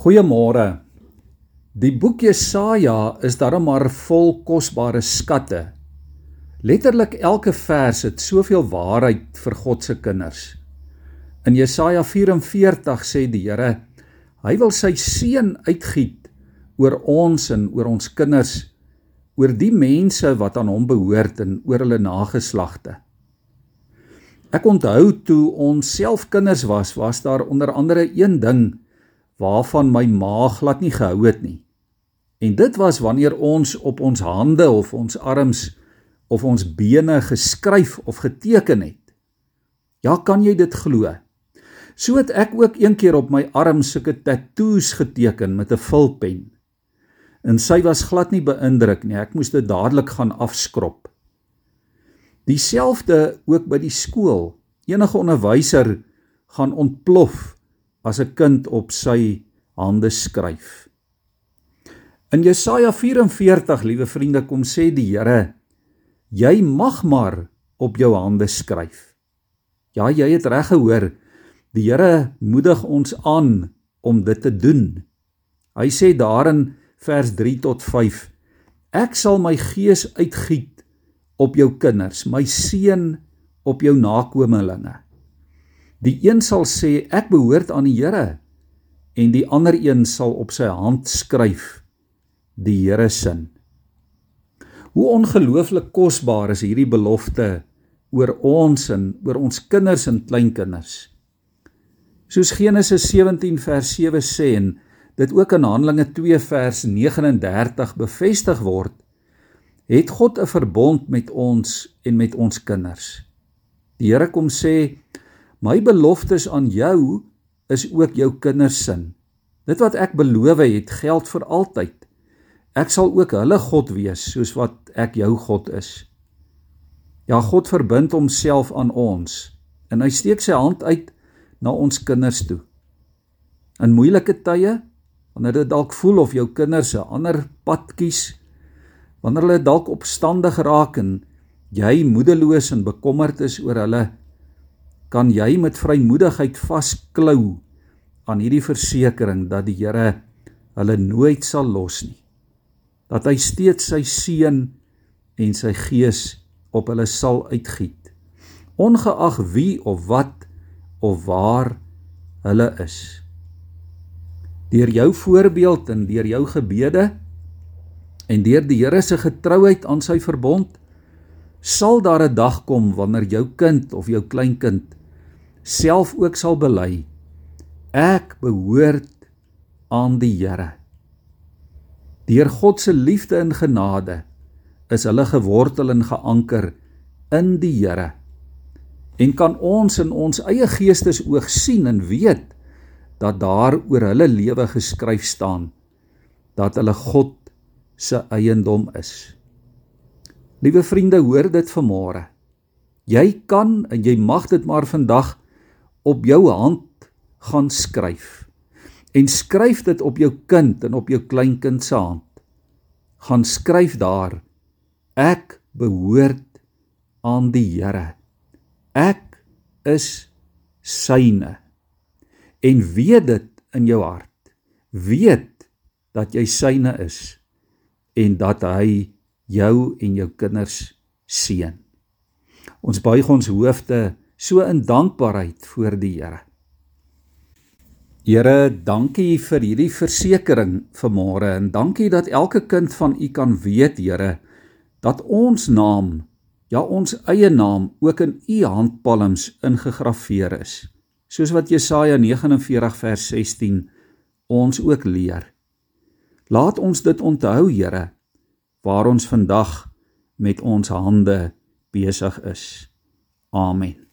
Goeiemôre. Die boek Jesaja is darem maar vol kosbare skatte. Letterlik elke vers het soveel waarheid vir God se kinders. In Jesaja 44 sê die Here, hy wil sy seën uitgiet oor ons en oor ons kinders, oor die mense wat aan hom behoort en oor hulle nageslagte. Ek onthou toe ons self kinders was, was daar onder andere een ding waarvan my ma glad nie gehou het nie. En dit was wanneer ons op ons hande of ons arms of ons bene geskryf of geteken het. Ja, kan jy dit glo? So het ek ook een keer op my arm sulke tattoos geteken met 'n vulpen. En sy was glad nie beïndruk nie. Ek moes dit dadelik gaan afskrop. Dieselfde ook by die skool. Enige onderwyser gaan ontplof as 'n kind op sy hande skryf. In Jesaja 44, liewe vriende, kom sê die Here, jy mag maar op jou hande skryf. Ja, jy het reg gehoor. Die Here moedig ons aan om dit te doen. Hy sê daarin vers 3 tot 5: Ek sal my gees uitgiet op jou kinders, my seun op jou nakommelinge. Die een sal sê ek behoort aan die Here en die ander een sal op sy hand skryf die Here se. Hoe ongelooflik kosbaar is hierdie belofte oor ons en oor ons kinders en kleinkinders. Soos Genesis 17 vers 7 sê en dit ook in Handelinge 2 vers 39 bevestig word, het God 'n verbond met ons en met ons kinders. Die Here kom sê My beloftes aan jou is ook jou kinders se. Dit wat ek beloof het, geld vir altyd. Ek sal ook hulle God wees soos wat ek jou God is. Ja, God verbind homself aan ons en hy steek sy hand uit na ons kinders toe. In moeilike tye, wanneer dit dalk voel of jou kinders 'n ander pad kies, wanneer hulle dalk opstandig raak en jy moedeloos en bekommerd is oor hulle, kan jy met vrymoedigheid vasklou aan hierdie versekering dat die Here hulle nooit sal los nie. Dat hy steeds sy seën en sy gees op hulle sal uitgiet. Ongeag wie of wat of waar hulle is. Deur jou voorbeeld en deur jou gebede en deur die Here se getrouheid aan sy verbond sal daar 'n dag kom wanneer jou kind of jou kleinkind self ook sal bely. Ek behoort aan die Here. Deur God se liefde en genade is hulle gewortel en geanker in die Here. En kan ons in ons eie geestesoog sien en weet dat daar oor hulle lewe geskryf staan dat hulle God se eiendom is. Liewe vriende hoor dit vanmôre. Jy kan en jy mag dit maar vandag op jou hand gaan skryf. En skryf dit op jou kind en op jou kleinkind se hand. Gaan skryf daar ek behoort aan die Here. Ek is syne. En weet dit in jou hart. Weet dat jy syne is en dat hy jou en jou kinders seën. Ons buig ons hoofde so in dankbaarheid voor die Here. Here, dankie vir hierdie versekering vanmôre en dankie dat elke kind van U kan weet, Here, dat ons naam, ja ons eie naam ook in U handpalms ingegrafieer is, soos wat Jesaja 49 vers 16 ons ook leer. Laat ons dit onthou, Here, waar ons vandag met ons hande besig is. Amen.